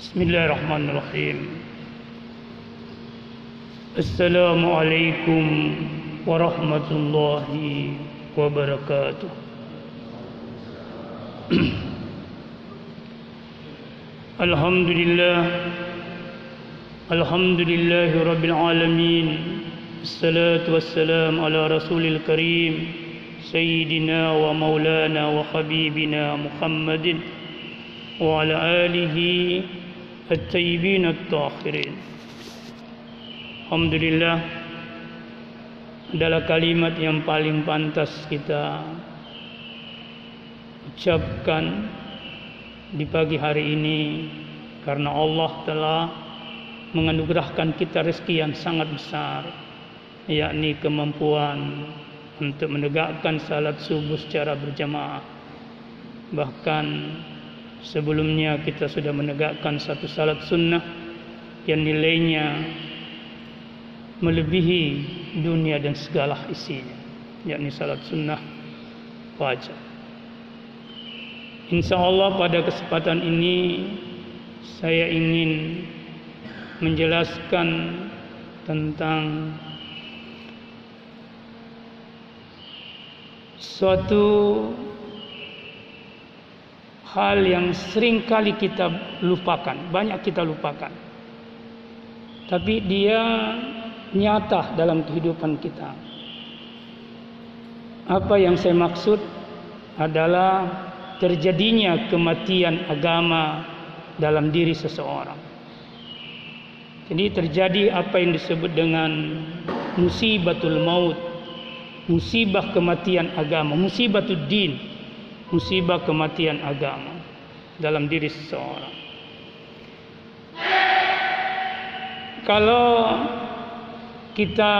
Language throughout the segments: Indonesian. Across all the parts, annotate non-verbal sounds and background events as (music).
بسم الله الرحمن الرحيم السلام عليكم ورحمة الله وبركاته الحمد لله الحمد لله رب العالمين الصلاة والسلام على رسول الكريم سيدنا ومولانا وحبيبنا محمد وعلى آله الطيبين الطاهرين Alhamdulillah adalah kalimat yang paling pantas kita ucapkan di pagi hari ini karena Allah telah menganugerahkan kita rezeki yang sangat besar yakni kemampuan untuk menegakkan salat subuh secara berjamaah. Bahkan sebelumnya kita sudah menegakkan satu salat sunnah yang nilainya melebihi dunia dan segala isinya yakni salat sunnah wajib Insya Allah pada kesempatan ini saya ingin menjelaskan tentang suatu hal yang sering kali kita lupakan, banyak kita lupakan. Tapi dia nyata dalam kehidupan kita. Apa yang saya maksud adalah terjadinya kematian agama dalam diri seseorang. Jadi terjadi apa yang disebut dengan musibatul maut, musibah kematian agama, musibatul din, musibah kematian agama dalam diri seseorang. Kalau kita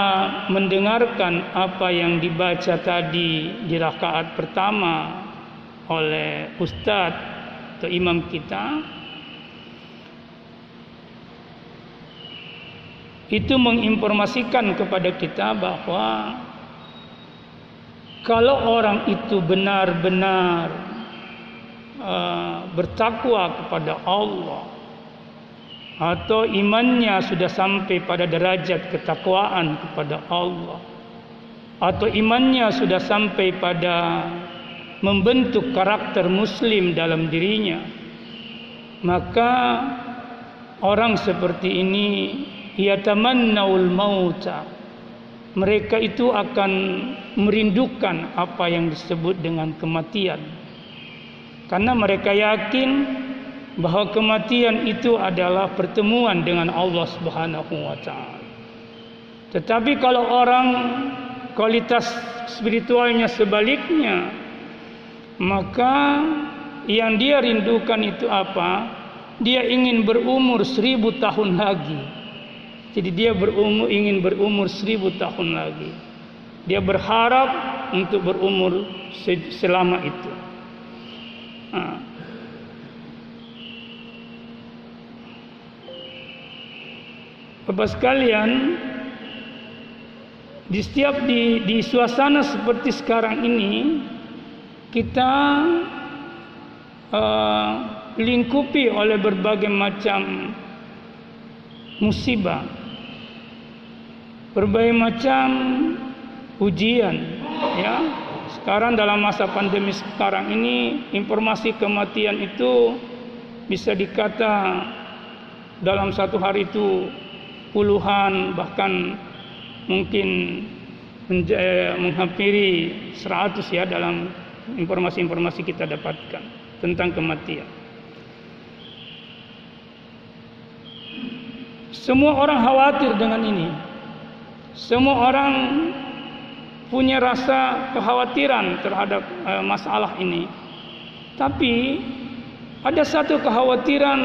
mendengarkan apa yang dibaca tadi di rakaat pertama oleh ustadz atau imam kita itu menginformasikan kepada kita bahwa kalau orang itu benar-benar uh, bertakwa kepada Allah atau imannya sudah sampai pada derajat ketakwaan kepada Allah atau imannya sudah sampai pada membentuk karakter muslim dalam dirinya maka orang seperti ini yatamannaul mauta mereka itu akan merindukan apa yang disebut dengan kematian karena mereka yakin bahwa kematian itu adalah pertemuan dengan Allah Subhanahu wa taala tetapi kalau orang kualitas spiritualnya sebaliknya maka yang dia rindukan itu apa? Dia ingin berumur seribu tahun lagi. Jadi dia berumur ingin berumur seribu tahun lagi. Dia berharap untuk berumur selama itu. Nah. Bapak sekalian, di setiap di, di suasana seperti sekarang ini, kita uh, lingkupi oleh berbagai macam musibah, berbagai macam ujian, ya. Sekarang dalam masa pandemi sekarang ini informasi kematian itu bisa dikata dalam satu hari itu puluhan bahkan mungkin menghampiri seratus ya dalam informasi-informasi kita dapatkan tentang kematian. Semua orang khawatir dengan ini. Semua orang punya rasa kekhawatiran terhadap uh, masalah ini. Tapi ada satu kekhawatiran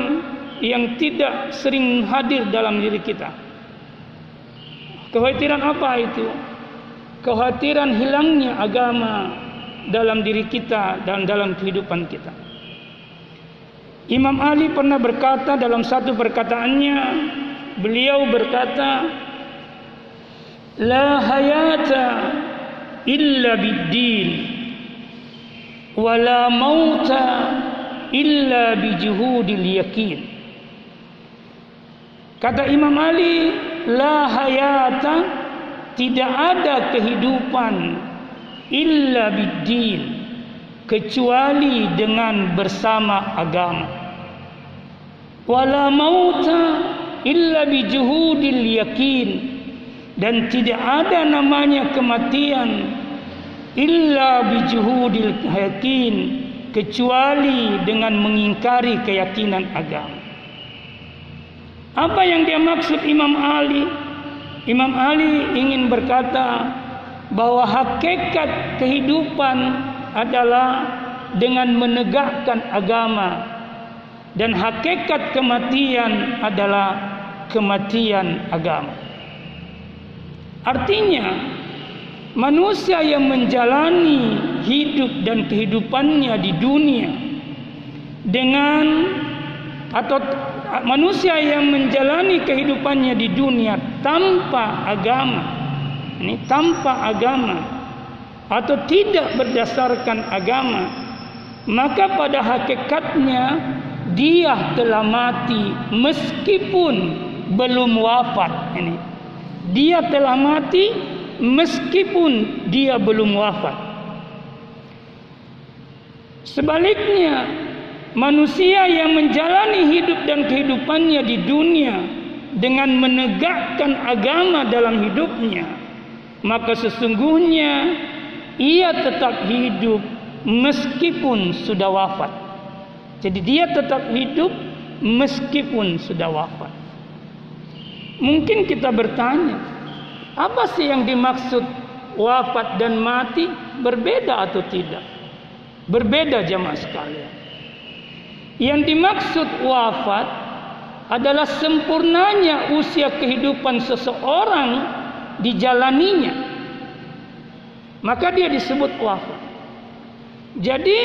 yang tidak sering hadir dalam diri kita. Kekhawatiran apa itu? Kekhawatiran hilangnya agama dalam diri kita dan dalam kehidupan kita. Imam Ali pernah berkata dalam satu perkataannya, beliau berkata, "La hayata illa biddin." wala mauta illa bijuhudil yakin kata Imam Ali la hayata tidak ada kehidupan illa biddin kecuali dengan bersama agama wala mauta illa bijuhudil yakin dan tidak ada namanya kematian illa bijuhudil yakin kecuali dengan mengingkari keyakinan agama apa yang dia maksud Imam Ali Imam Ali ingin berkata bahwa hakikat kehidupan adalah dengan menegakkan agama dan hakikat kematian adalah kematian agama. Artinya manusia yang menjalani hidup dan kehidupannya di dunia dengan atau manusia yang menjalani kehidupannya di dunia tanpa agama ini tanpa agama atau tidak berdasarkan agama maka pada hakikatnya dia telah mati meskipun belum wafat ini dia telah mati meskipun dia belum wafat sebaliknya manusia yang menjalani hidup dan kehidupannya di dunia dengan menegakkan agama dalam hidupnya maka sesungguhnya ia tetap hidup meskipun sudah wafat jadi dia tetap hidup meskipun sudah wafat. Mungkin kita bertanya, apa sih yang dimaksud wafat dan mati berbeda atau tidak? Berbeda jemaah sekalian. Yang dimaksud wafat adalah sempurnanya usia kehidupan seseorang dijalaninya. Maka dia disebut wafat. Jadi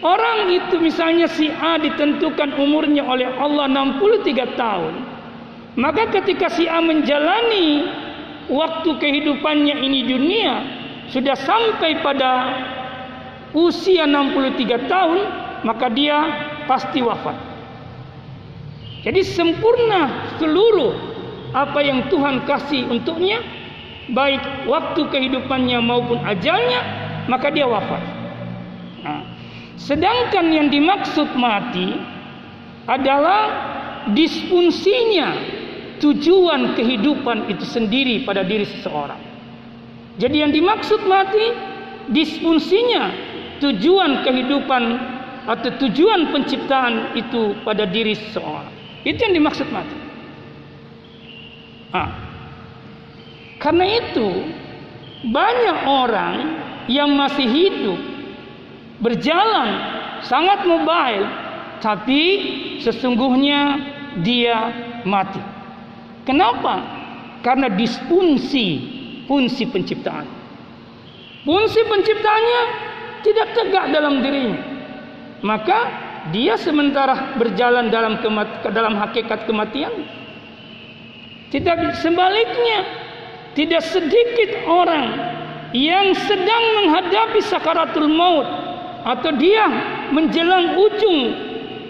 Orang itu misalnya si A ditentukan umurnya oleh Allah 63 tahun. Maka ketika si A menjalani waktu kehidupannya ini dunia sudah sampai pada usia 63 tahun, maka dia pasti wafat. Jadi sempurna seluruh apa yang Tuhan kasih untuknya, baik waktu kehidupannya maupun ajalnya, maka dia wafat. Nah, Sedangkan yang dimaksud mati adalah disfungsinya tujuan kehidupan itu sendiri pada diri seseorang. Jadi yang dimaksud mati disfungsinya tujuan kehidupan atau tujuan penciptaan itu pada diri seseorang. Itu yang dimaksud mati. Ah. Karena itu banyak orang yang masih hidup berjalan sangat mobile tapi sesungguhnya dia mati. Kenapa? Karena disfungsi fungsi penciptaan. Fungsi penciptanya tidak tegak dalam dirinya. Maka dia sementara berjalan dalam kemat dalam hakikat kematian. Tidak sebaliknya, tidak sedikit orang yang sedang menghadapi sakaratul maut atau dia menjelang ujung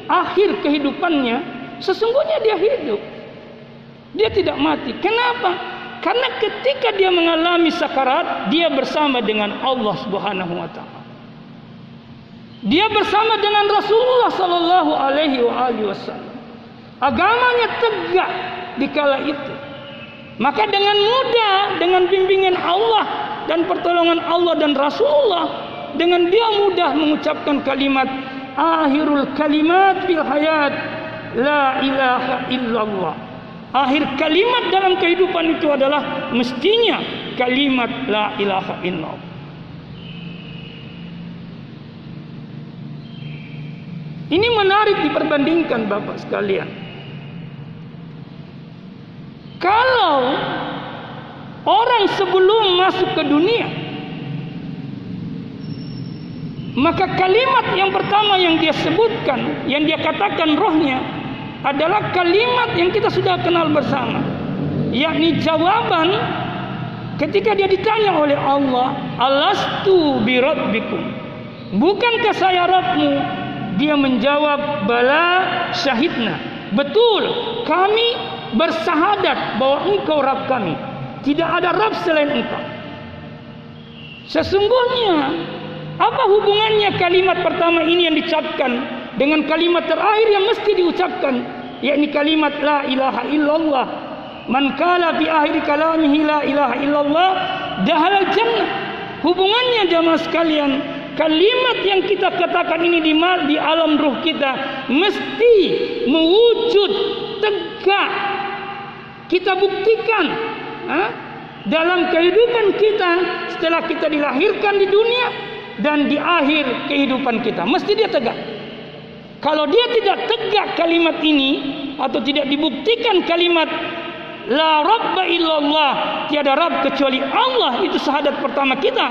akhir kehidupannya, sesungguhnya dia hidup. Dia tidak mati. Kenapa? Karena ketika dia mengalami sakarat, dia bersama dengan Allah Subhanahu wa taala. Dia bersama dengan Rasulullah sallallahu alaihi wasallam. Agamanya tegak di kala itu. Maka dengan mudah dengan bimbingan Allah dan pertolongan Allah dan Rasulullah dengan dia mudah mengucapkan kalimat akhirul kalimat fil hayat la ilaha illallah akhir kalimat dalam kehidupan itu adalah mestinya kalimat la ilaha illallah Ini menarik diperbandingkan Bapak sekalian. Kalau orang sebelum masuk ke dunia maka kalimat yang pertama yang dia sebutkan, yang dia katakan rohnya adalah kalimat yang kita sudah kenal bersama. Yakni jawaban ketika dia ditanya oleh Allah, "Alastu bi rabbikum?" Bukankah saya Rabbmu? Dia menjawab, Bala syahidna. Betul, kami bersahadat bahwa engkau Rabb kami. Tidak ada Rabb selain engkau. Sesungguhnya, apa hubungannya kalimat pertama ini yang diucapkan dengan kalimat terakhir yang mesti diucapkan? yakni kalimat la ilaha illallah man bi akhir kalamihi la ilaha illallah dahal jannah hubungannya jamaah sekalian kalimat yang kita katakan ini di, di alam ruh kita mesti mewujud tegak kita buktikan ha? dalam kehidupan kita setelah kita dilahirkan di dunia dan di akhir kehidupan kita mesti dia tegak kalau dia tidak tegak kalimat ini atau tidak dibuktikan kalimat la rabba illallah, tiada rabb kecuali Allah itu syahadat pertama kita.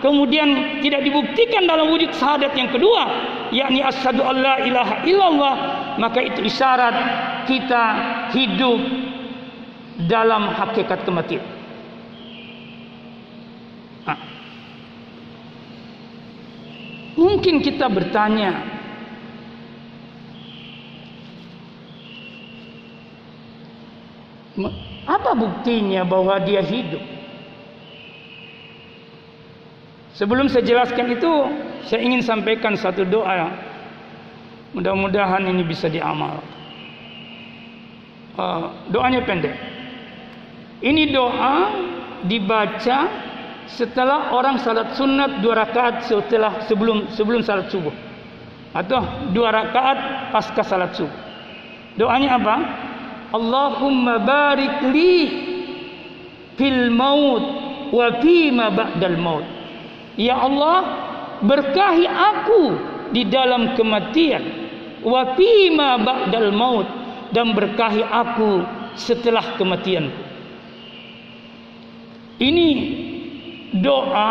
Kemudian tidak dibuktikan dalam wujud syahadat yang kedua, yakni asyhadu alla ilaha illallah, maka itu isyarat kita hidup dalam hakikat kematian. Nah. Mungkin kita bertanya, Apa buktinya bahwa dia hidup? Sebelum saya jelaskan itu, saya ingin sampaikan satu doa. Mudah-mudahan ini bisa diamal. Uh, doanya pendek. Ini doa dibaca setelah orang salat sunat dua rakaat setelah sebelum sebelum salat subuh atau dua rakaat pasca salat subuh. Doanya apa? Allahumma barik li fil maut wa ba'dal maut. Ya Allah, berkahi aku di dalam kematian wa ba'dal maut dan berkahi aku setelah kematian. Ini doa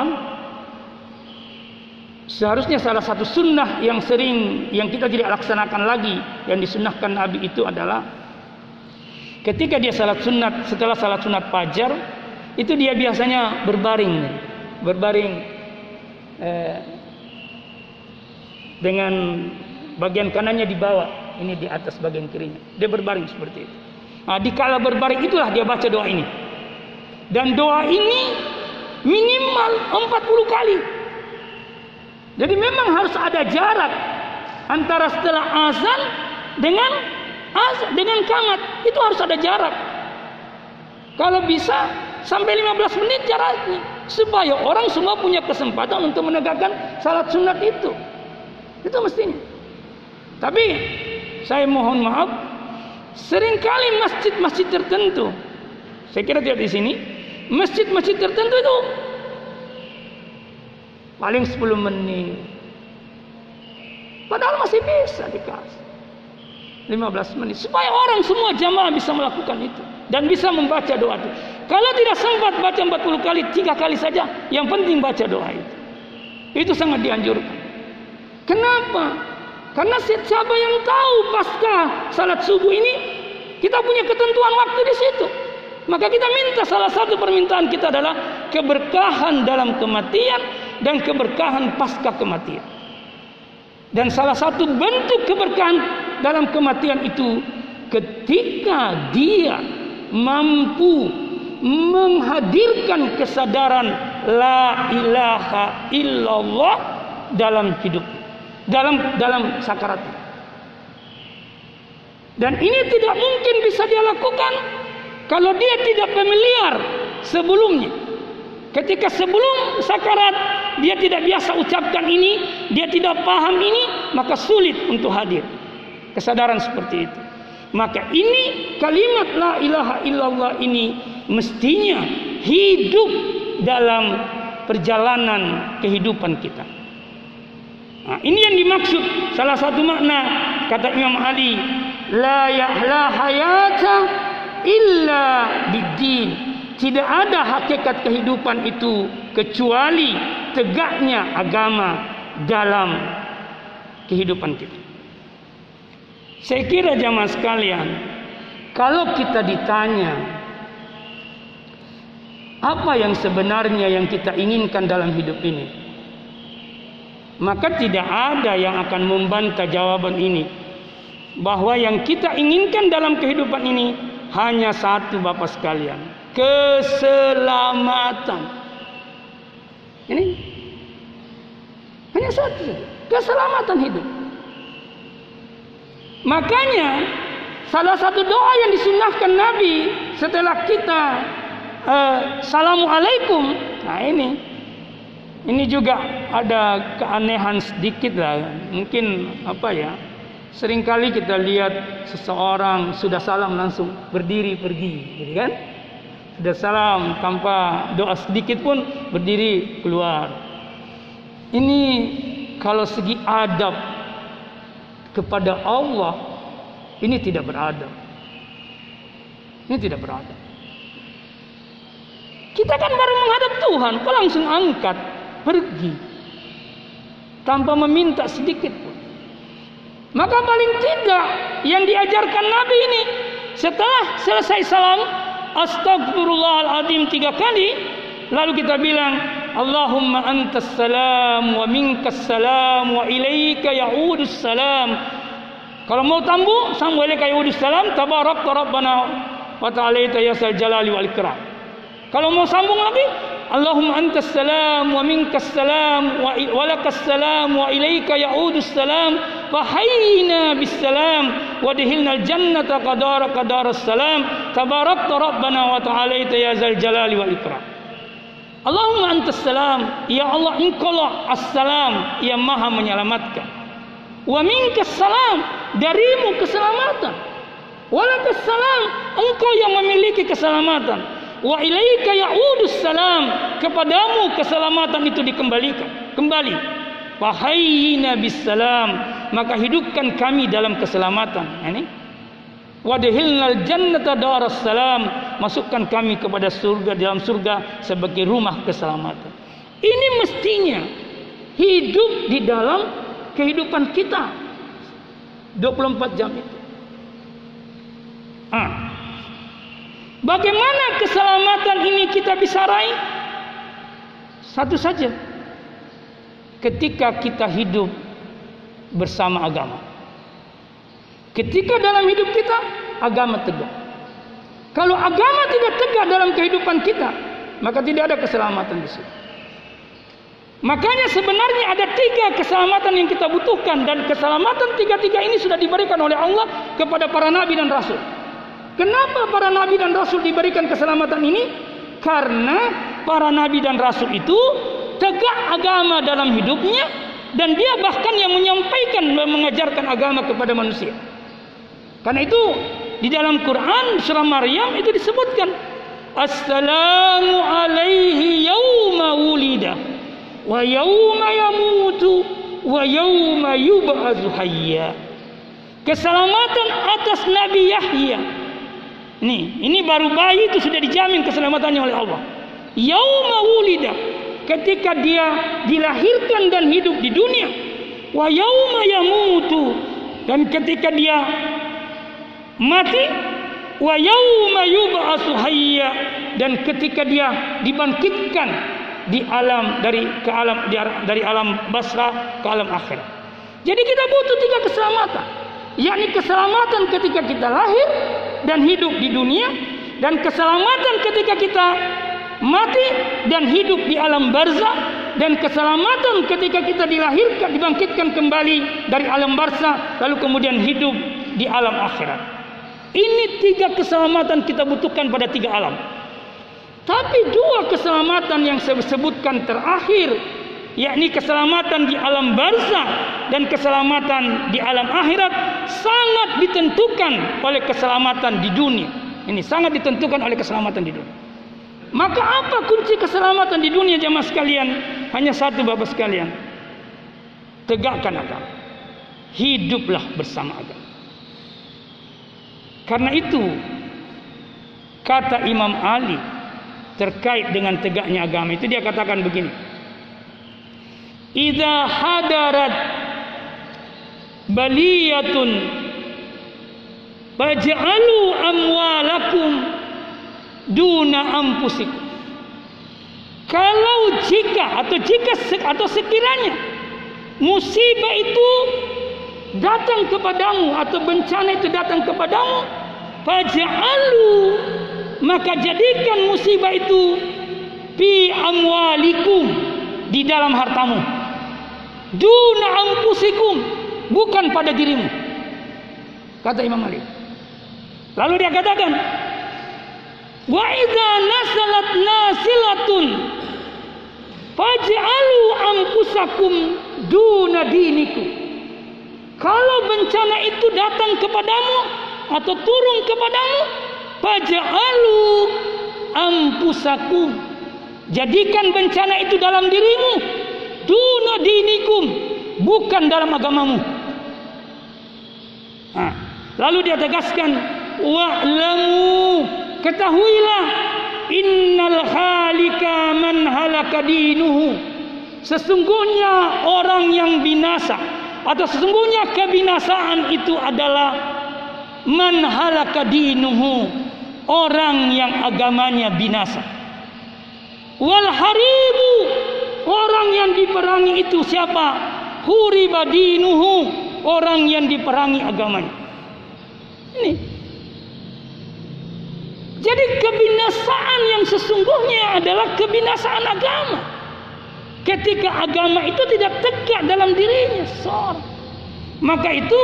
seharusnya salah satu sunnah yang sering yang kita tidak laksanakan lagi yang disunnahkan Nabi itu adalah Ketika dia salat sunat setelah salat sunat fajar itu dia biasanya berbaring, berbaring eh, dengan bagian kanannya di bawah, ini di atas bagian kirinya. Dia berbaring seperti itu. Nah, di kala berbaring itulah dia baca doa ini. Dan doa ini minimal 40 kali. Jadi memang harus ada jarak antara setelah azan dengan dengan kamat itu harus ada jarak. Kalau bisa sampai 15 menit jaraknya supaya orang semua punya kesempatan untuk menegakkan salat sunat itu. Itu mestinya. Tapi saya mohon maaf sering kali masjid-masjid tertentu saya kira tidak di sini masjid-masjid tertentu itu paling 10 menit padahal masih bisa dikasih 15 menit supaya orang semua jamaah bisa melakukan itu dan bisa membaca doa itu. Kalau tidak sempat baca 40 kali, tiga kali saja, yang penting baca doa itu. Itu sangat dianjurkan. Kenapa? Karena siapa yang tahu pasca salat subuh ini kita punya ketentuan waktu di situ. Maka kita minta salah satu permintaan kita adalah keberkahan dalam kematian dan keberkahan pasca kematian. Dan salah satu bentuk keberkahan dalam kematian itu ketika dia mampu menghadirkan kesadaran la ilaha illallah dalam hidup dalam dalam sakarat. Dan ini tidak mungkin bisa dia lakukan kalau dia tidak familiar sebelumnya ketika sebelum sakarat dia tidak biasa ucapkan ini dia tidak paham ini maka sulit untuk hadir. Kesadaran seperti itu. Maka ini kalimat la ilaha illallah ini mestinya hidup dalam perjalanan kehidupan kita. Nah, ini yang dimaksud. Salah satu makna kata Imam Ali la yahla hayata illa bidin tidak ada hakikat kehidupan itu kecuali tegaknya agama dalam kehidupan kita saya kira jamaah sekalian, kalau kita ditanya apa yang sebenarnya yang kita inginkan dalam hidup ini? maka tidak ada yang akan membantah jawaban ini bahwa yang kita inginkan dalam kehidupan ini hanya satu Bapak sekalian, keselamatan. Ini hanya satu, keselamatan hidup. Makanya salah satu doa yang disunahkan Nabi setelah kita uh, Assalamualaikum. Nah ini ini juga ada keanehan sedikit lah. Mungkin apa ya? Seringkali kita lihat seseorang sudah salam langsung berdiri pergi, gitu kan? Sudah salam tanpa doa sedikit pun berdiri keluar. Ini kalau segi adab kepada Allah ini tidak beradab. Ini tidak beradab. Kita kan baru menghadap Tuhan, kok langsung angkat, pergi. Tanpa meminta sedikit pun. Maka paling tidak yang diajarkan Nabi ini setelah selesai salam astagfirullahaladzim tiga kali. Lalu kita bilang Allahumma antas salam wa minkas salam wa ilaika ya'udus salam. Kalau mau tambu sambung ilaika ya'udus salam. Tabarak rabbana wa ta'ala ya jalali wal ikram kalau mau sambung lagi Allahumma antas salam wa minkas salam wa walakas salam wa ilaika ya'udus salam fahayyina bis salam wa dihilna al jannata qadara qadara salam. Tabarakta rabbana wa ta'ala ya zal jalali wal ikram. Allahumma antas salam. Ya Allah engkau lah assalam yang maha menyelamatkan. Wa minkas salam darimu keselamatan. Walakas salam engkau yang memiliki keselamatan wa ilaika ya'udus salam. Kepadamu keselamatan itu dikembalikan kembali. Fahayyina bisalam. Maka hidupkan kami dalam keselamatan. Ini. Wadhilnal jannata daras salam. Masukkan kami kepada surga dalam surga sebagai rumah keselamatan. Ini mestinya hidup di dalam kehidupan kita. 24 jam itu. Ah Bagaimana keselamatan ini kita bisa raih? Satu saja. Ketika kita hidup bersama agama. Ketika dalam hidup kita agama tegak. Kalau agama tidak tegak dalam kehidupan kita, maka tidak ada keselamatan di situ. Makanya sebenarnya ada tiga keselamatan yang kita butuhkan dan keselamatan tiga-tiga ini sudah diberikan oleh Allah kepada para nabi dan rasul. Kenapa para nabi dan rasul diberikan keselamatan ini? Karena para nabi dan rasul itu tegak agama dalam hidupnya dan dia bahkan yang menyampaikan dan mengajarkan agama kepada manusia. Karena itu di dalam Quran surah Maryam itu disebutkan Assalamu alaihi yauma wulida wa yauma yamutu wa yauma yub'atsu hayya. Keselamatan atas Nabi Yahya Nih, ini baru bayi itu sudah dijamin keselamatannya oleh Allah. Yauma wulida, ketika dia dilahirkan dan hidup di dunia. Wa yauma yamutu, dan ketika dia mati. Wa yauma yub'atsu hayya, dan ketika dia dibangkitkan di alam dari ke alam dari alam basra ke alam akhirat. Jadi kita butuh tiga keselamatan, yakni keselamatan ketika kita lahir, dan hidup di dunia dan keselamatan ketika kita mati dan hidup di alam barzah dan keselamatan ketika kita dilahirkan dibangkitkan kembali dari alam barzah lalu kemudian hidup di alam akhirat. Ini tiga keselamatan kita butuhkan pada tiga alam. Tapi dua keselamatan yang saya sebutkan terakhir yakni keselamatan di alam barzah dan keselamatan di alam akhirat sangat ditentukan oleh keselamatan di dunia. Ini sangat ditentukan oleh keselamatan di dunia. Maka apa kunci keselamatan di dunia jemaah sekalian? Hanya satu Bapak sekalian. Tegakkan agama. Hiduplah bersama agama. Karena itu kata Imam Ali terkait dengan tegaknya agama itu dia katakan begini idza hadarat baliyatun faj'alu amwalakum duna ampusikum kalau jika atau jika atau sekiranya musibah itu datang kepadamu atau bencana itu datang kepadamu faj'alu maka jadikan musibah itu fi amwalikum di dalam hartamu duna ampusikum bukan pada dirimu. Kata Imam Malik. Lalu dia katakan wa idza nasalat nasilatun faj'alu ampusakum duna dinikum. Kalau bencana itu datang kepadamu atau turun kepadamu, faj'alu ampusakum. Jadikan bencana itu dalam dirimu, duna dinikum, bukan dalam agamamu. Nah, lalu dia tegaskan, wa'lamu, ketahuilah innal halika man halaka dinuhu. Sesungguhnya orang yang binasa atau sesungguhnya kebinasaan itu adalah man halaka dinuhu orang yang agamanya binasa wal haribu orang yang diperangi itu siapa? Huriba dinuhu. Orang yang diperangi agamanya. Ini. Jadi kebinasaan yang sesungguhnya adalah kebinasaan agama. Ketika agama itu tidak tegak dalam dirinya seorang. Maka itu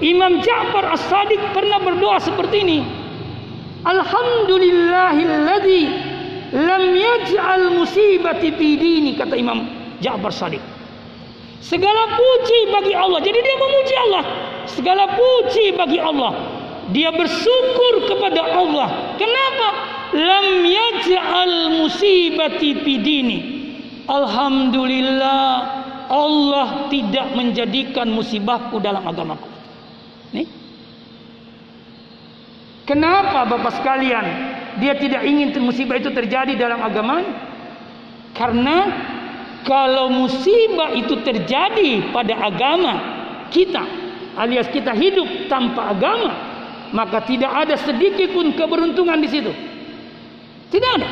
Imam Ja'far As-Sadiq pernah berdoa seperti ini. Alhamdulillahilladzi lam yaj'al musibati fi dini kata Imam Ja'far Sadiq. Segala puji bagi Allah. Jadi dia memuji Allah. Segala puji bagi Allah. Dia bersyukur kepada Allah. Kenapa? Lam yaj'al musibati fi dini. Alhamdulillah Allah tidak menjadikan musibahku dalam agamaku. Nih. Kenapa Bapak sekalian dia tidak ingin musibah itu terjadi dalam agama? Karena kalau musibah itu terjadi pada agama kita alias kita hidup tanpa agama, maka tidak ada sedikit pun keberuntungan di situ. Tidak ada.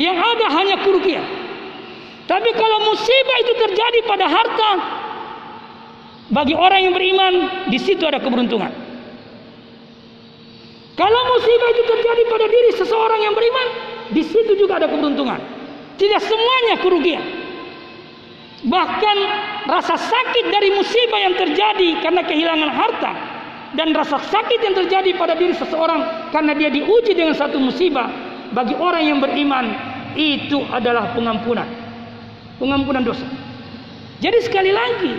Yang ada hanya kerugian. Tapi kalau musibah itu terjadi pada harta, bagi orang yang beriman, di situ ada keberuntungan. Kalau musibah itu terjadi pada diri seseorang yang beriman, di situ juga ada keberuntungan. Tidak semuanya kerugian. Bahkan rasa sakit dari musibah yang terjadi karena kehilangan harta dan rasa sakit yang terjadi pada diri seseorang karena dia diuji dengan satu musibah bagi orang yang beriman itu adalah pengampunan pengampunan dosa. Jadi sekali lagi,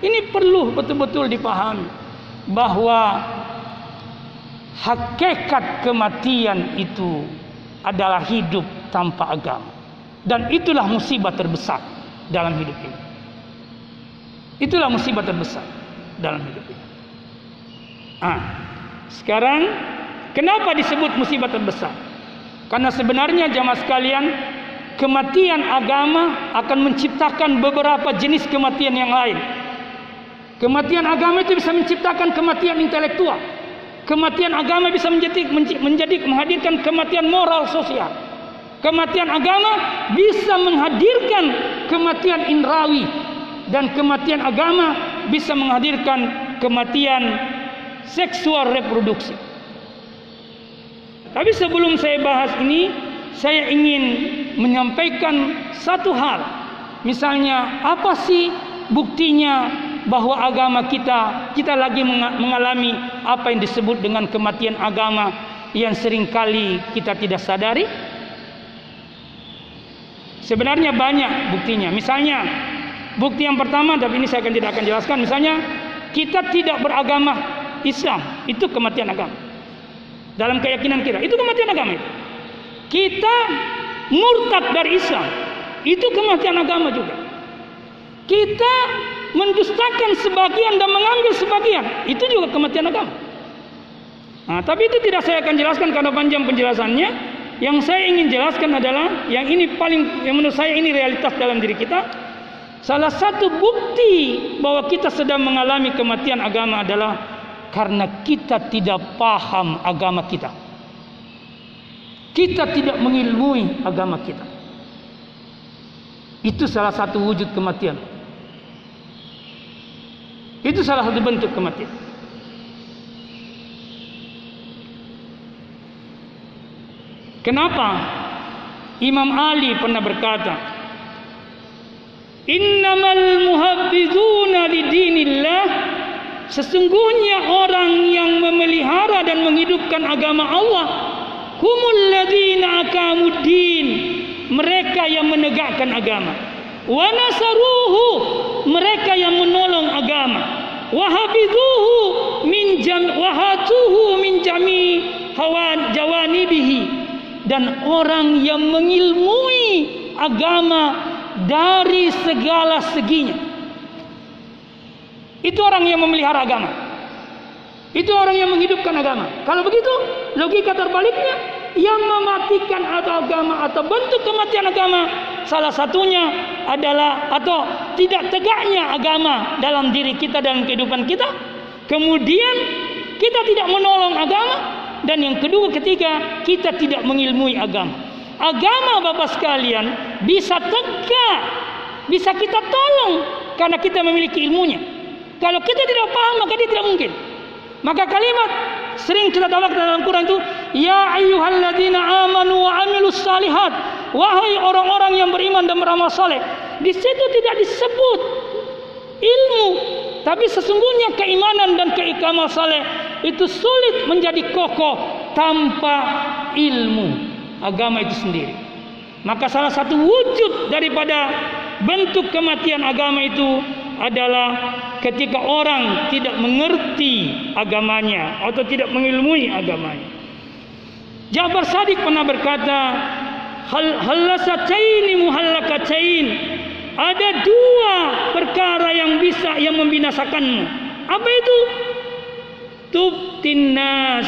ini perlu betul-betul dipahami bahwa hakikat kematian itu adalah hidup tanpa agama. Dan itulah musibah terbesar dalam hidup ini. Itulah musibah terbesar dalam hidup ini. Ah, sekarang kenapa disebut musibah terbesar? Karena sebenarnya jamaah sekalian kematian agama akan menciptakan beberapa jenis kematian yang lain. Kematian agama itu bisa menciptakan kematian intelektual. Kematian agama bisa menjadi, menjadi menghadirkan kematian moral sosial. Kematian agama bisa menghadirkan kematian indrawi dan kematian agama bisa menghadirkan kematian seksual reproduksi. Tapi sebelum saya bahas ini, saya ingin menyampaikan satu hal. Misalnya, apa sih buktinya bahwa agama kita kita lagi mengalami apa yang disebut dengan kematian agama yang sering kali kita tidak sadari? Sebenarnya banyak buktinya. Misalnya, bukti yang pertama, tapi ini saya akan tidak akan jelaskan. Misalnya, kita tidak beragama Islam, itu kematian agama. Dalam keyakinan kita, itu kematian agama. Kita murtad dari Islam. Itu kematian agama juga. Kita mendustakan sebagian dan mengambil sebagian. Itu juga kematian agama. Nah, tapi itu tidak saya akan jelaskan karena panjang penjelasannya. Yang saya ingin jelaskan adalah yang ini paling yang menurut saya ini realitas dalam diri kita. Salah satu bukti bahwa kita sedang mengalami kematian agama adalah karena kita tidak paham agama kita. Kita tidak mengilmui agama kita. Itu salah satu wujud kematian. Itu salah satu bentuk kematian. Kenapa? Imam Ali pernah berkata, Innamal muhabbizuna lidinillah Sesungguhnya orang yang memelihara dan menghidupkan agama Allah Humul ladina akamuddin Mereka yang menegakkan agama Wa Mereka yang menolong agama Wahabiduhu min jam wahatuhu min jami hawan jawanibihi dan orang yang mengilmui agama dari segala seginya. Itu orang yang memelihara agama. Itu orang yang menghidupkan agama. Kalau begitu, logika terbaliknya yang mematikan atau agama atau bentuk kematian agama salah satunya adalah atau tidak tegaknya agama dalam diri kita dalam kehidupan kita. Kemudian kita tidak menolong agama dan yang kedua ketiga kita tidak mengilmui agama. Agama Bapak sekalian bisa tegak, bisa kita tolong karena kita memiliki ilmunya. Kalau kita tidak paham maka dia tidak mungkin. Maka kalimat sering kita tahu dalam Quran itu ya ayyuhalladzina amanu wa amilus salihat wahai orang-orang yang beriman dan beramal saleh. Di situ tidak disebut ilmu, tapi sesungguhnya keimanan dan keikamal saleh itu sulit menjadi kokoh tanpa ilmu agama itu sendiri. Maka salah satu wujud daripada bentuk kematian agama itu adalah ketika orang tidak mengerti agamanya atau tidak mengilmui agamanya. Jabar Sadiq pernah berkata, hal halasatain muhallakatain. Ada dua perkara yang bisa yang membinasakanmu. Apa itu? Tubtinas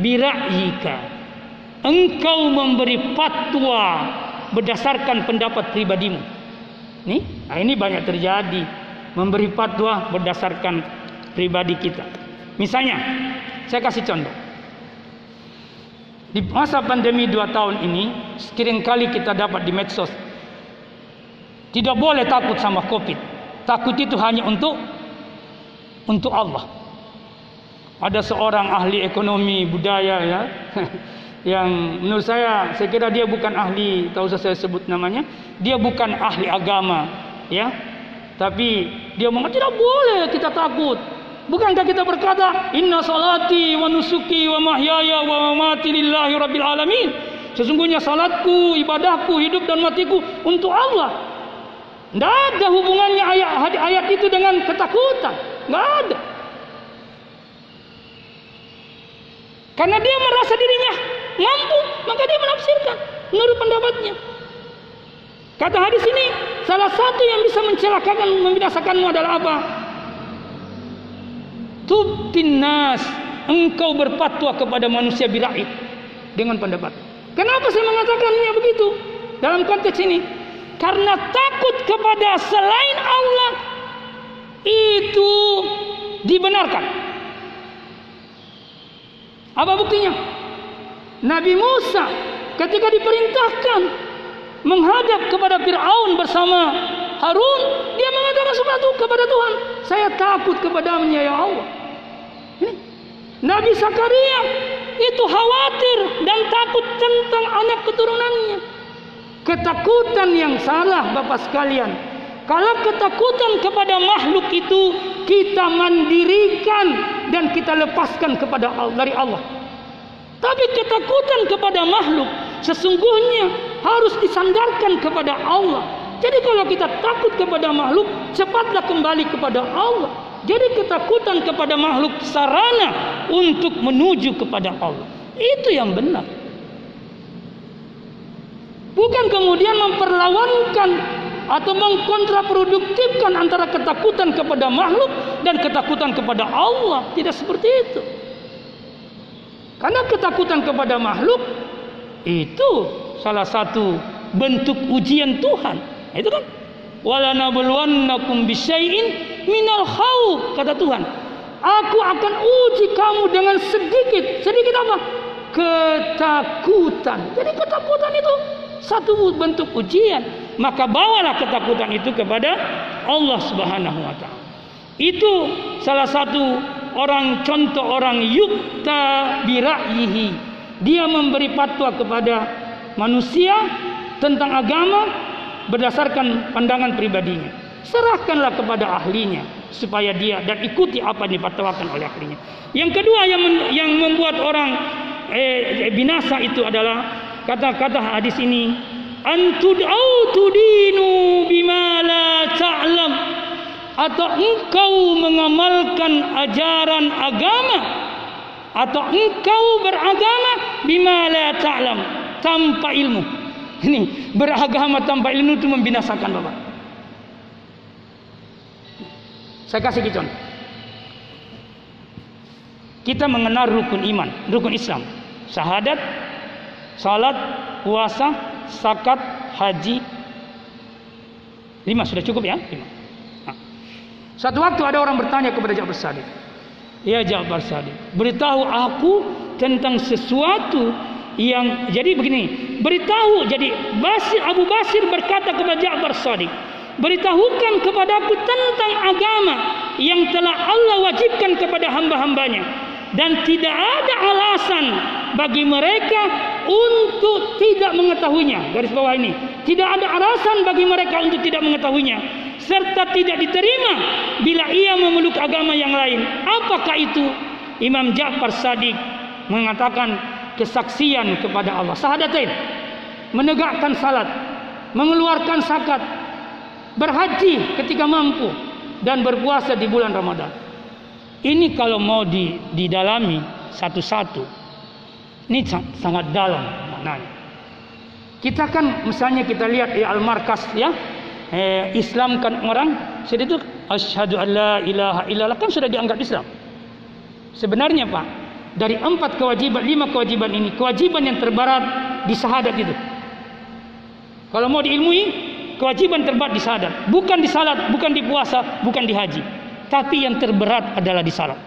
bira'yika engkau memberi fatwa berdasarkan pendapat pribadimu. Nih, nah ini banyak terjadi memberi fatwa berdasarkan pribadi kita. Misalnya, saya kasih contoh. Di masa pandemi dua tahun ini, kali kita dapat di medsos. Tidak boleh takut sama Covid. Takut itu hanya untuk untuk Allah. Ada seorang ahli ekonomi budaya ya (laughs) yang menurut saya saya kira dia bukan ahli tahu saya sebut namanya dia bukan ahli agama ya tapi dia mengatakan tidak boleh kita takut. Bukankah kita berkata inna salati wa nusuki wa mahyaya wa mamati lillahi rabbil alamin. Sesungguhnya salatku ibadahku hidup dan matiku untuk Allah. Tidak ada hubungannya ayat ayat itu dengan ketakutan. Tidak ada. Karena dia merasa dirinya mampu, maka dia menafsirkan menurut pendapatnya. Kata hadis ini, salah satu yang bisa mencelakakan, membinasakanmu adalah apa? Tubtin nas, engkau berfatwa kepada manusia biraib dengan pendapat. Kenapa saya mengatakannya begitu dalam konteks ini? Karena takut kepada selain Allah itu dibenarkan. Apa buktinya? Nabi Musa ketika diperintahkan menghadap kepada Fir'aun bersama Harun, dia mengatakan sesuatu kepada Tuhan. Saya takut kepadanya ya Allah. Ini. Nabi Sakaria itu khawatir dan takut tentang anak keturunannya. Ketakutan yang salah Bapak sekalian. Kalau ketakutan kepada makhluk itu kita mandirikan dan kita lepaskan kepada dari Allah. Tapi ketakutan kepada makhluk sesungguhnya harus disandarkan kepada Allah. Jadi kalau kita takut kepada makhluk, cepatlah kembali kepada Allah. Jadi ketakutan kepada makhluk sarana untuk menuju kepada Allah. Itu yang benar. Bukan kemudian memperlawankan atau mengkontraproduktifkan antara ketakutan kepada makhluk dan ketakutan kepada Allah. Tidak seperti itu. Karena ketakutan kepada makhluk itu salah satu bentuk ujian Tuhan. Itu kan wala nabluwannakum bisyai'in minal khawf kata Tuhan. Aku akan uji kamu dengan sedikit. Sedikit apa? Ketakutan. Jadi ketakutan itu satu bentuk ujian. Maka bawalah ketakutan itu kepada Allah Subhanahu wa taala. Itu salah satu orang contoh orang yukta bira'yihi. Dia memberi fatwa kepada manusia tentang agama berdasarkan pandangan pribadinya. Serahkanlah kepada ahlinya supaya dia dan ikuti apa yang difatwakan oleh ahlinya. Yang kedua yang yang membuat orang eh, binasa itu adalah kata-kata hadis ini antud tudinu ta'lam atau engkau mengamalkan ajaran agama atau engkau beragama bima la ta'lam tanpa ilmu. Ini beragama tanpa ilmu itu membinasakan Bapak. Saya kasih contoh kita mengenal rukun iman rukun Islam. Syahadat salat puasa zakat haji. Lima sudah cukup ya? Lima. Satu waktu ada orang bertanya kepada Ja'far Sadiq. Ya Ja'far Sadiq, beritahu aku tentang sesuatu yang jadi begini. Beritahu jadi Basir Abu Basir berkata kepada Ja'far Sadiq, beritahukan kepadaku tentang agama yang telah Allah wajibkan kepada hamba-hambanya dan tidak ada alasan bagi mereka untuk tidak mengetahuinya. Garis bawah ini, tidak ada alasan bagi mereka untuk tidak mengetahuinya serta tidak diterima bila ia memeluk agama yang lain. Apakah itu? Imam Ja'far Sadiq mengatakan kesaksian kepada Allah. Sahadatain. Menegakkan salat, mengeluarkan zakat, berhaji ketika mampu dan berpuasa di bulan Ramadan. Ini kalau mau di, didalami satu-satu, ini sangat dalam maknanya. Kita kan misalnya kita lihat di Al-Markas ya, eh, Islamkan orang, sudah itu asyhadu alla ilaha illallah kan sudah dianggap Islam. Sebenarnya Pak, dari empat kewajiban, lima kewajiban ini, kewajiban yang terberat di syahadat itu. Kalau mau diilmui, kewajiban terberat di syahadat, bukan di salat, bukan di puasa, bukan di haji, tapi yang terberat adalah di salat.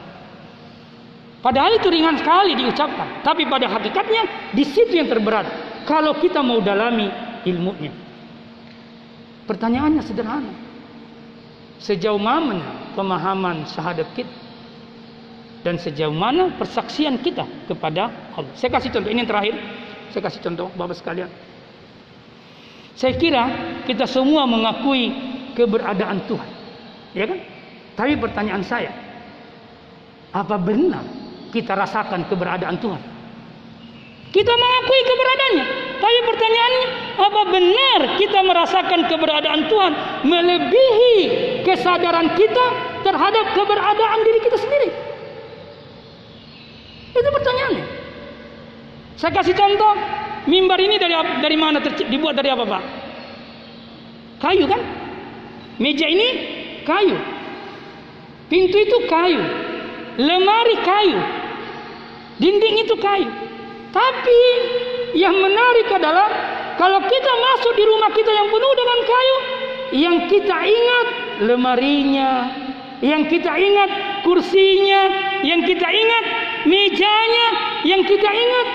Padahal itu ringan sekali diucapkan, tapi pada hakikatnya di situ yang terberat. Kalau kita mau dalami ilmunya. Pertanyaannya sederhana. Sejauh mana pemahaman syahadat kita? Dan sejauh mana persaksian kita kepada Allah? Saya kasih contoh, ini yang terakhir. Saya kasih contoh Bapak sekalian. Saya kira kita semua mengakui keberadaan Tuhan. Ya kan? Tapi pertanyaan saya, apa benar kita rasakan keberadaan Tuhan? Kita mengakui keberadaannya. Tapi pertanyaannya, apa benar kita merasakan keberadaan Tuhan melebihi kesadaran kita terhadap keberadaan diri kita sendiri? Itu pertanyaannya. Saya kasih contoh, mimbar ini dari dari mana dibuat dari apa, Pak? Kayu kan? Meja ini kayu. Pintu itu kayu. Lemari kayu. Dinding itu kayu. Tapi yang menarik adalah kalau kita masuk di rumah kita yang penuh dengan kayu, yang kita ingat lemarinya, yang kita ingat kursinya, yang kita ingat mejanya, yang kita ingat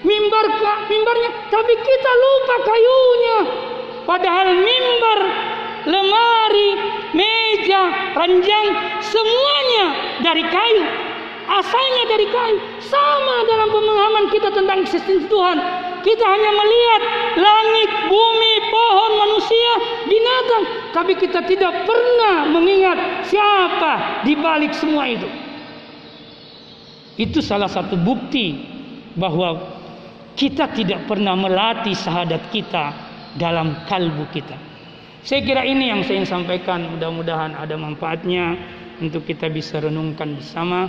mimbar mimbarnya, tapi kita lupa kayunya. Padahal mimbar, lemari, meja, ranjang semuanya dari kayu asalnya dari kayu. Sama dalam pemahaman kita tentang eksistensi Tuhan. Kita hanya melihat langit, bumi, pohon, manusia, binatang. Tapi kita tidak pernah mengingat siapa di balik semua itu. Itu salah satu bukti bahwa kita tidak pernah melatih sahadat kita dalam kalbu kita. Saya kira ini yang saya ingin sampaikan. Mudah-mudahan ada manfaatnya untuk kita bisa renungkan bersama.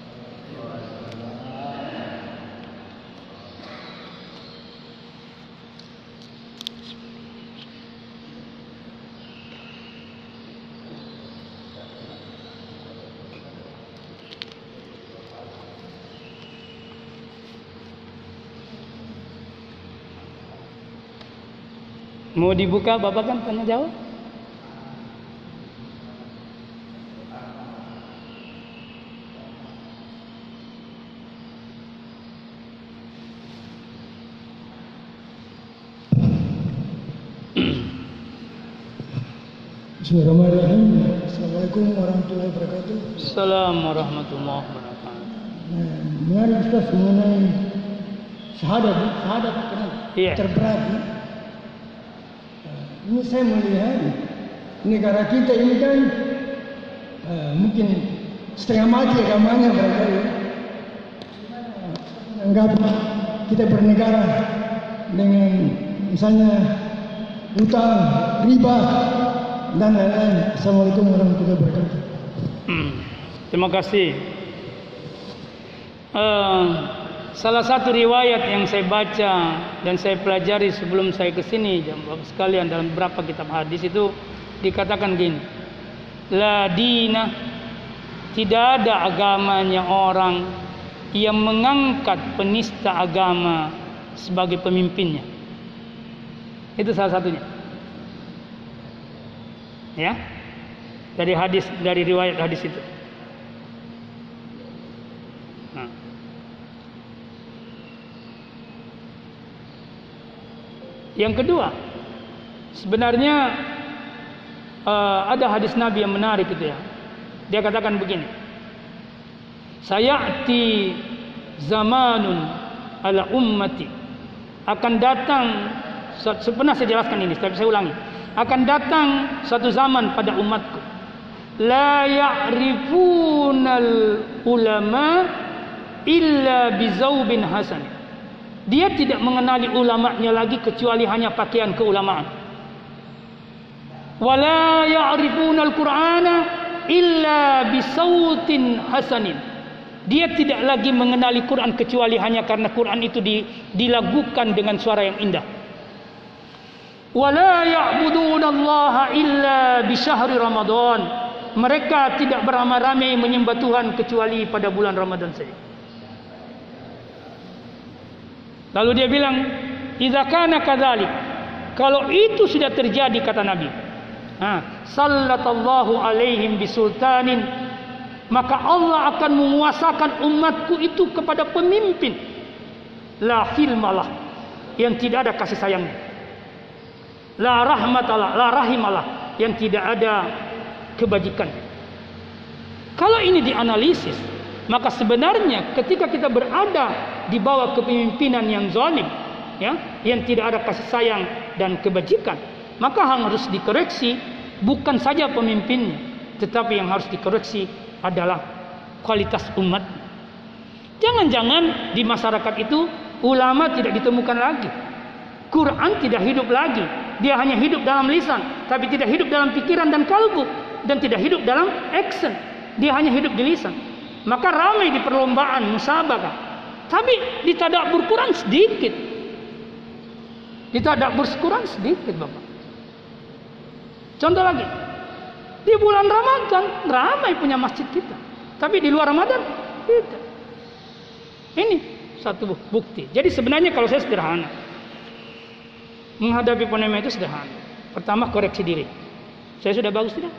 Mau dibuka Bapak kan tanya jawab? Bismillahirrahmanirrahim. Assalamualaikum warahmatullahi wabarakatuh. Assalamualaikum warahmatullahi wabarakatuh. Nah, menarik Ustaz mengenai syahadat, syahadat kenal. Yeah. Terberat. Ya? Ini saya melihat negara kita ini kan eh, mungkin setengah mati agamanya ya. Anggap kita bernegara dengan misalnya utang, riba, dan lain-lain. Assalamualaikum warahmatullahi wabarakatuh. Hmm. Terima kasih. Eh, salah satu riwayat yang saya baca dan saya pelajari sebelum saya ke sini, Bapak sekalian dalam beberapa kitab hadis itu dikatakan gini. La dina tidak ada agamanya orang yang mengangkat penista agama sebagai pemimpinnya. Itu salah satunya. Ya. Dari hadis dari riwayat hadis itu. Yang kedua, sebenarnya uh, ada hadis Nabi yang menarik itu ya. Dia katakan begini. Sayati zamanun ala ummati akan datang pernah saya jelaskan ini tapi saya ulangi akan datang satu zaman pada umatku la ya'rifunal ulama illa bizaubin hasan dia tidak mengenali ulamanya lagi kecuali hanya pakaian keulamaan wala ya'rifunal qur'ana illa bisautin hasanin dia tidak lagi mengenali Quran kecuali hanya karena Quran itu dilagukan dengan suara yang indah. Wala ya'budun Allah illa bi syahri Ramadan. Mereka tidak beramai-ramai menyembah Tuhan kecuali pada bulan Ramadan saja. Lalu dia bilang, "Idza kana kadzalik." Kalau itu sudah terjadi kata Nabi. Ha, sallatallahu alaihim bisultanin maka Allah akan menguasakan umatku itu kepada pemimpin la hilmalah yang tidak ada kasih sayangnya la rahmatalah la rahimalah yang tidak ada kebajikan kalau ini dianalisis maka sebenarnya ketika kita berada di bawah kepemimpinan yang zalim ya yang tidak ada kasih sayang dan kebajikan maka harus dikoreksi bukan saja pemimpinnya tetapi yang harus dikoreksi adalah kualitas umat. Jangan-jangan di masyarakat itu ulama tidak ditemukan lagi. Quran tidak hidup lagi. Dia hanya hidup dalam lisan, tapi tidak hidup dalam pikiran dan kalbu dan tidak hidup dalam action. Dia hanya hidup di lisan. Maka ramai di perlombaan musabakah. Tapi di tadabbur Quran sedikit. Di tadabbur Quran sedikit, Bapak. Contoh lagi, di bulan Ramadan ramai punya masjid kita. Tapi di luar Ramadan tidak. Ini satu bukti. Jadi sebenarnya kalau saya sederhana. Menghadapi pandemi itu sederhana. Pertama koreksi diri. Saya sudah bagus tidak?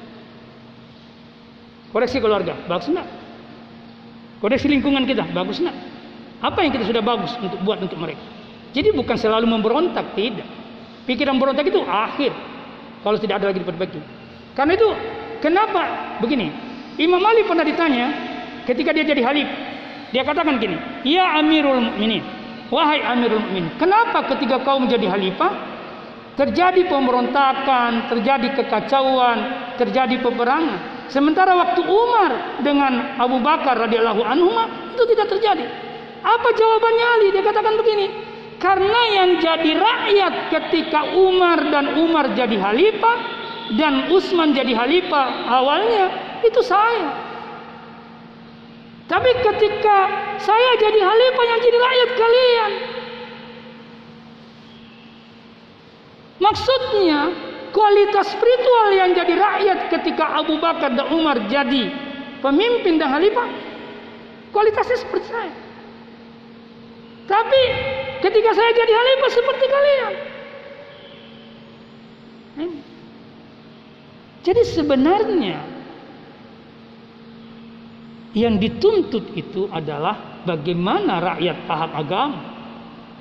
Koreksi keluarga, bagus enggak? Koreksi lingkungan kita, bagus enggak? Apa yang kita sudah bagus untuk buat untuk mereka? Jadi bukan selalu memberontak, tidak. Pikiran berontak itu akhir kalau tidak ada lagi diperbaiki. Karena itu kenapa begini? Imam Ali pernah ditanya ketika dia jadi halif. Dia katakan gini, "Ya Amirul Mukminin, wahai Amirul Mukminin, kenapa ketika kau menjadi khalifah terjadi pemberontakan, terjadi kekacauan, terjadi peperangan, sementara waktu Umar dengan Abu Bakar radhiyallahu anhu itu tidak terjadi?" Apa jawabannya Ali? Dia katakan begini, karena yang jadi rakyat ketika Umar dan Umar jadi khalifah dan Utsman jadi khalifah awalnya itu saya. Tapi ketika saya jadi khalifah yang jadi rakyat kalian. Maksudnya kualitas spiritual yang jadi rakyat ketika Abu Bakar dan Umar jadi pemimpin dan khalifah kualitasnya seperti saya. Tapi ketika saya jadi khalifah seperti kalian. Jadi sebenarnya yang dituntut itu adalah bagaimana rakyat paham agama.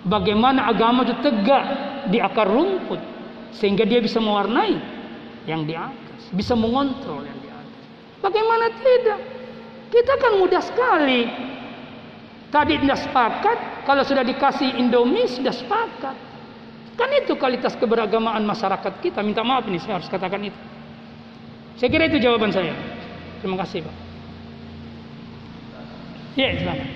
Bagaimana agama itu tegak di akar rumput sehingga dia bisa mewarnai yang di atas, bisa mengontrol yang di atas. Bagaimana tidak? Kita kan mudah sekali. Tadi tidak sepakat, kalau sudah dikasih Indomie sudah sepakat. Kan itu kualitas keberagamaan masyarakat kita. Minta maaf ini saya harus katakan itu. Saya kira itu jawaban saya. Terima kasih Pak. Ya, silakan.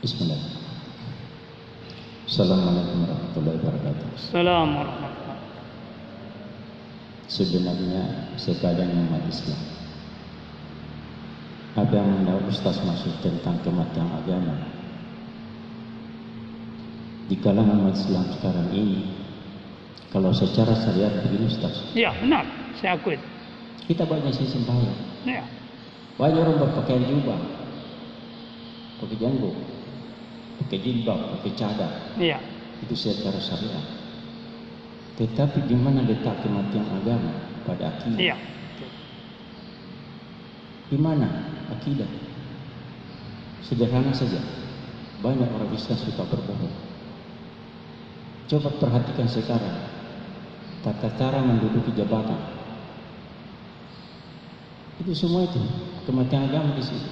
Bismillah. Assalamualaikum warahmatullahi wabarakatuh. Assalamualaikum Sebenarnya sekadang umat Islam apa yang Ustaz maksud tentang kematian agama di kalangan umat Islam sekarang ini kalau secara syariat begini Ustaz Ya, benar. Saya akui. kita banyak sih sembahyang Ya. banyak orang berpakaian jubah pakai janggut pakai jilbab pakai cadar Iya. itu secara syariat. Tetapi di mana letak kematian agama pada akidah? Iya. Di mana akidah? Sederhana saja. Banyak orang Islam suka berbohong. Coba perhatikan sekarang tata cara menduduki jabatan. Itu semua itu kematian agama di situ.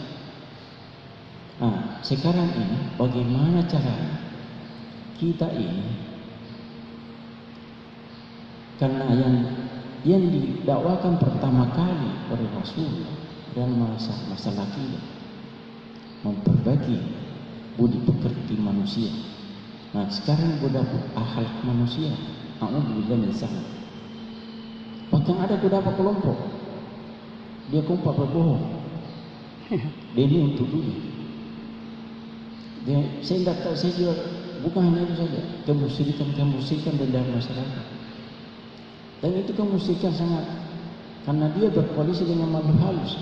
Nah, sekarang ini bagaimana caranya kita ini karena yang yang didakwakan pertama kali oleh Rasul dalam masa masalah kita memperbaiki budi pekerti manusia. Nah sekarang sudah akhlak manusia. Alhamdulillah min sana. Bahkan ada beberapa kelompok dia kompak berbohong. (laughs) Dia ini untuk dunia. Dia, saya tidak tahu saya juga bukan hanya itu saja. Kemusyrikan kemusyrikan dalam masyarakat. Dan itu kemusyrikan sangat. Karena dia berkoalisi dengan makhluk halus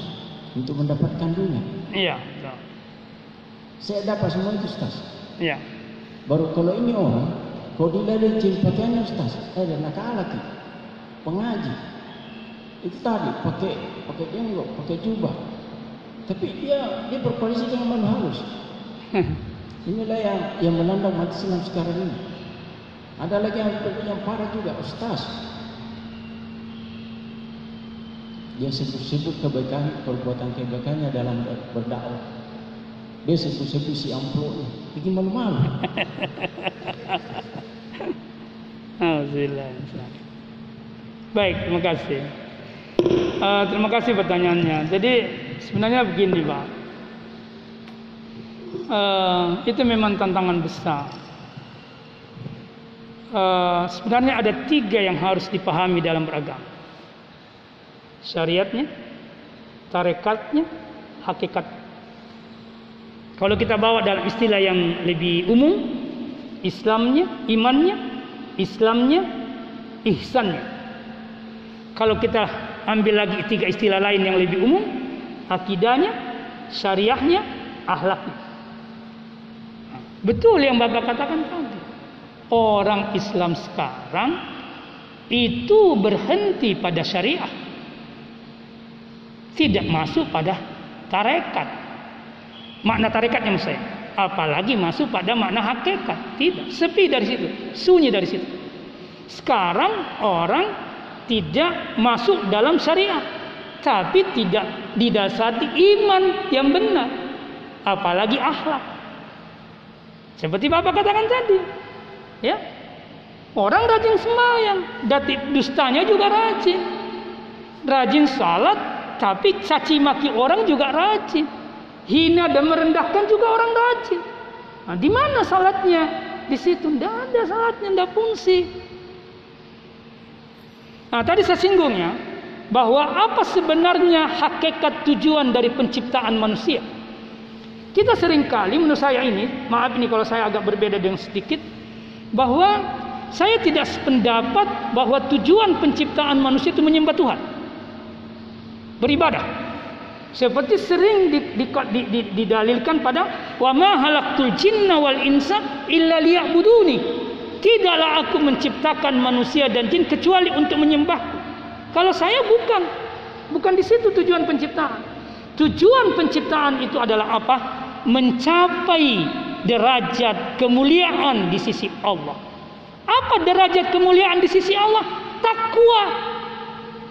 untuk mendapatkan dunia. Iya. saya dapat semua itu Ustaz. Iya. baru kalau ini orang kalau dilihat jenis pakaiannya Ustaz eh kalah tu. Pengaji. Itu tadi pakai pakai jenggot pakai jubah. Tapi dia dia berkoalisi dengan makhluk halus (laughs) Inilah yang yang melanda umat Islam sekarang ini. Ada lagi yang yang parah juga, Ustaz. Dia sebut-sebut kebaikan, perbuatan kebaikannya dalam berdakwah. Dia sebut-sebut si amplop. Bikin malu-malu. (laughs) Alhamdulillah. Baik, terima kasih. Uh, terima kasih pertanyaannya. Jadi sebenarnya begini Pak. Uh, itu memang tantangan besar. Uh, sebenarnya ada tiga yang harus dipahami dalam beragama. Syariatnya, tarekatnya, hakikat. Kalau kita bawa dalam istilah yang lebih umum, Islamnya, imannya, Islamnya, ihsannya. Kalau kita ambil lagi tiga istilah lain yang lebih umum, akidahnya, syariahnya, akhlaknya. Betul yang Bapak katakan tadi. Orang Islam sekarang itu berhenti pada syariah. Tidak masuk pada tarekat. Makna tarekatnya maksud saya. Apalagi masuk pada makna hakikat. Tidak. Sepi dari situ. Sunyi dari situ. Sekarang orang tidak masuk dalam syariat. Tapi tidak didasari iman yang benar. Apalagi akhlak. Seperti Bapak katakan tadi. Ya. Orang rajin sembahyang, dati dustanya juga rajin. Rajin salat, tapi caci maki orang juga rajin. Hina dan merendahkan juga orang rajin. Nah, di mana salatnya? Di situ tidak ada salatnya, tidak fungsi. Nah, tadi saya singgungnya bahwa apa sebenarnya hakikat tujuan dari penciptaan manusia? Kita sering kali menurut saya ini, maaf ini kalau saya agak berbeda dengan sedikit, bahwa saya tidak sependapat bahwa tujuan penciptaan manusia itu menyembah Tuhan. Beribadah. Seperti sering di, di, di, di, didalilkan pada wa ma halaqtul jinna wal insa illa liya'buduni. Tidaklah aku menciptakan manusia dan jin kecuali untuk menyembah. Kalau saya bukan, bukan di situ tujuan penciptaan. Tujuan penciptaan itu adalah apa? Mencapai derajat kemuliaan di sisi Allah. Apa derajat kemuliaan di sisi Allah? Takwa.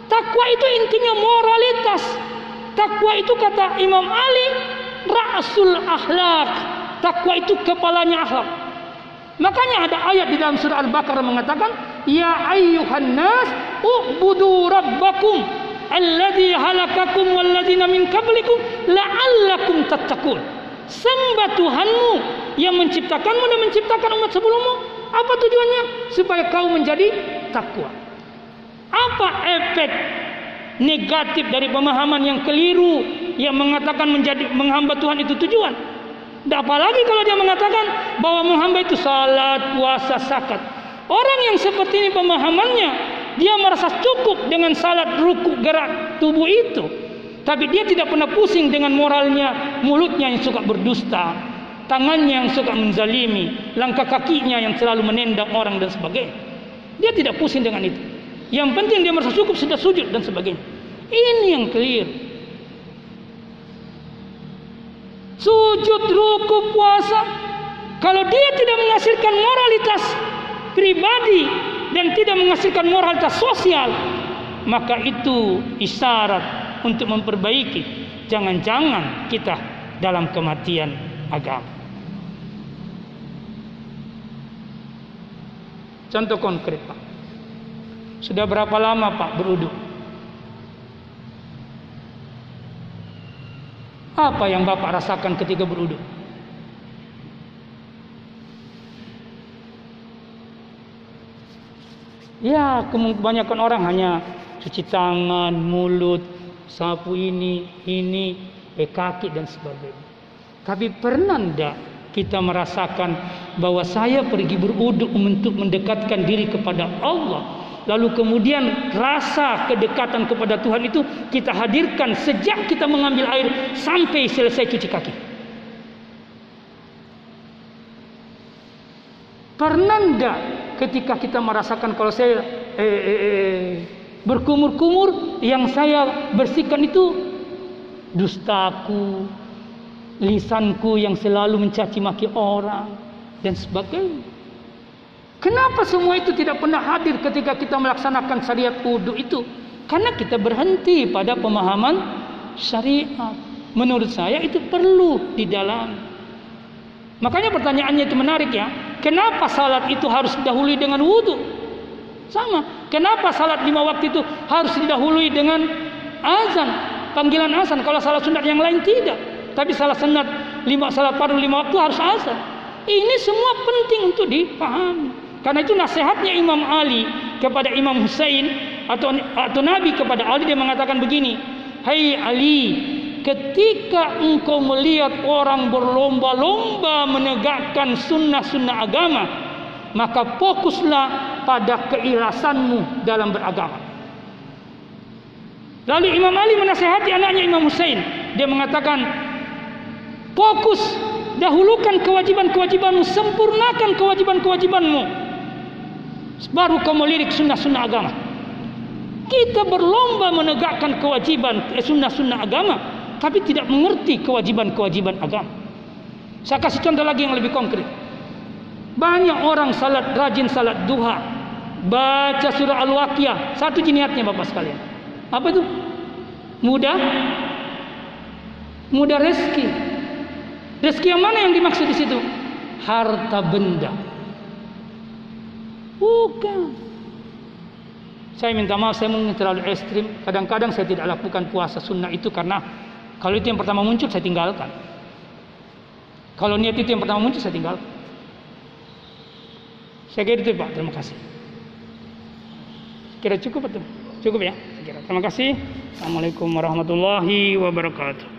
Takwa itu intinya moralitas. Takwa itu kata Imam Ali, rasul akhlak. Takwa itu kepalanya akhlak. Makanya ada ayat di dalam surah Al-Baqarah mengatakan, "Ya ayyuhan nas, ubudu rabbakum alladhi halakakum walladzina min qablikum la'allakum tattaqun." Sembah Tuhanmu yang menciptakanmu dan menciptakan umat sebelummu. Apa tujuannya? Supaya kau menjadi takwa. Apa efek negatif dari pemahaman yang keliru yang mengatakan menjadi menghamba Tuhan itu tujuan? Dan apalagi kalau dia mengatakan bahwa menghamba itu salat, puasa, zakat. Orang yang seperti ini pemahamannya, dia merasa cukup dengan salat, ruku, gerak tubuh itu. Tapi dia tidak pernah pusing dengan moralnya, mulutnya yang suka berdusta, tangannya yang suka menzalimi, langkah kakinya yang selalu menendang orang dan sebagainya. Dia tidak pusing dengan itu. Yang penting dia merasa cukup sudah sujud dan sebagainya. Ini yang clear. Sujud, ruku, puasa. Kalau dia tidak menghasilkan moralitas pribadi dan tidak menghasilkan moralitas sosial, maka itu isyarat untuk memperbaiki. Jangan-jangan kita dalam kematian agama. Contoh konkret Pak. Sudah berapa lama Pak beruduk? Apa yang Bapak rasakan ketika beruduk? Ya, kebanyakan orang hanya cuci tangan, mulut, sapu ini, ini, eh, kaki dan sebagainya. Tapi pernah tidak kita merasakan bahwa saya pergi beruduk untuk mendekatkan diri kepada Allah. Lalu kemudian rasa kedekatan kepada Tuhan itu kita hadirkan sejak kita mengambil air sampai selesai cuci kaki. Pernah tidak ketika kita merasakan kalau saya eh, eh, eh, berkumur-kumur yang saya bersihkan itu dustaku, lisanku yang selalu mencaci maki orang dan sebagainya. Kenapa semua itu tidak pernah hadir ketika kita melaksanakan syariat wudhu itu? Karena kita berhenti pada pemahaman syariat. Menurut saya itu perlu di dalam. Makanya pertanyaannya itu menarik ya. Kenapa salat itu harus didahului dengan wudhu? Sama. Kenapa salat lima waktu itu harus didahului dengan azan, panggilan azan? Kalau salat sunat yang lain tidak. Tapi salat sunat lima salat fardu lima waktu harus azan. Ini semua penting untuk dipahami. Karena itu nasihatnya Imam Ali kepada Imam Hussein atau atau Nabi kepada Ali dia mengatakan begini, "Hai hey Ali, ketika engkau melihat orang berlomba-lomba menegakkan sunnah-sunnah agama, maka fokuslah pada keikhlasanmu dalam beragama. Lalu Imam Ali menasihati anaknya Imam Hussein. Dia mengatakan, fokus, dahulukan kewajiban-kewajibanmu, sempurnakan kewajiban-kewajibanmu. Baru kau melirik sunnah-sunnah agama. Kita berlomba menegakkan kewajiban eh, sunnah-sunnah agama, tapi tidak mengerti kewajiban-kewajiban agama. Saya kasih contoh lagi yang lebih konkret. Banyak orang salat rajin salat duha, baca surah Al-Waqiah. Satu jiniatnya Bapak sekalian. Apa itu? Mudah mudah rezeki. Rezeki yang mana yang dimaksud di situ? Harta benda. Bukan. Saya minta maaf, saya mungkin terlalu ekstrim. Kadang-kadang saya tidak lakukan puasa sunnah itu karena kalau itu yang pertama muncul saya tinggalkan. Kalau niat itu yang pertama muncul saya tinggalkan. Saya kira itu Pak, terima kasih. Kira cukup atau? Cukup ya? Kira. Terima kasih. Assalamualaikum warahmatullahi wabarakatuh.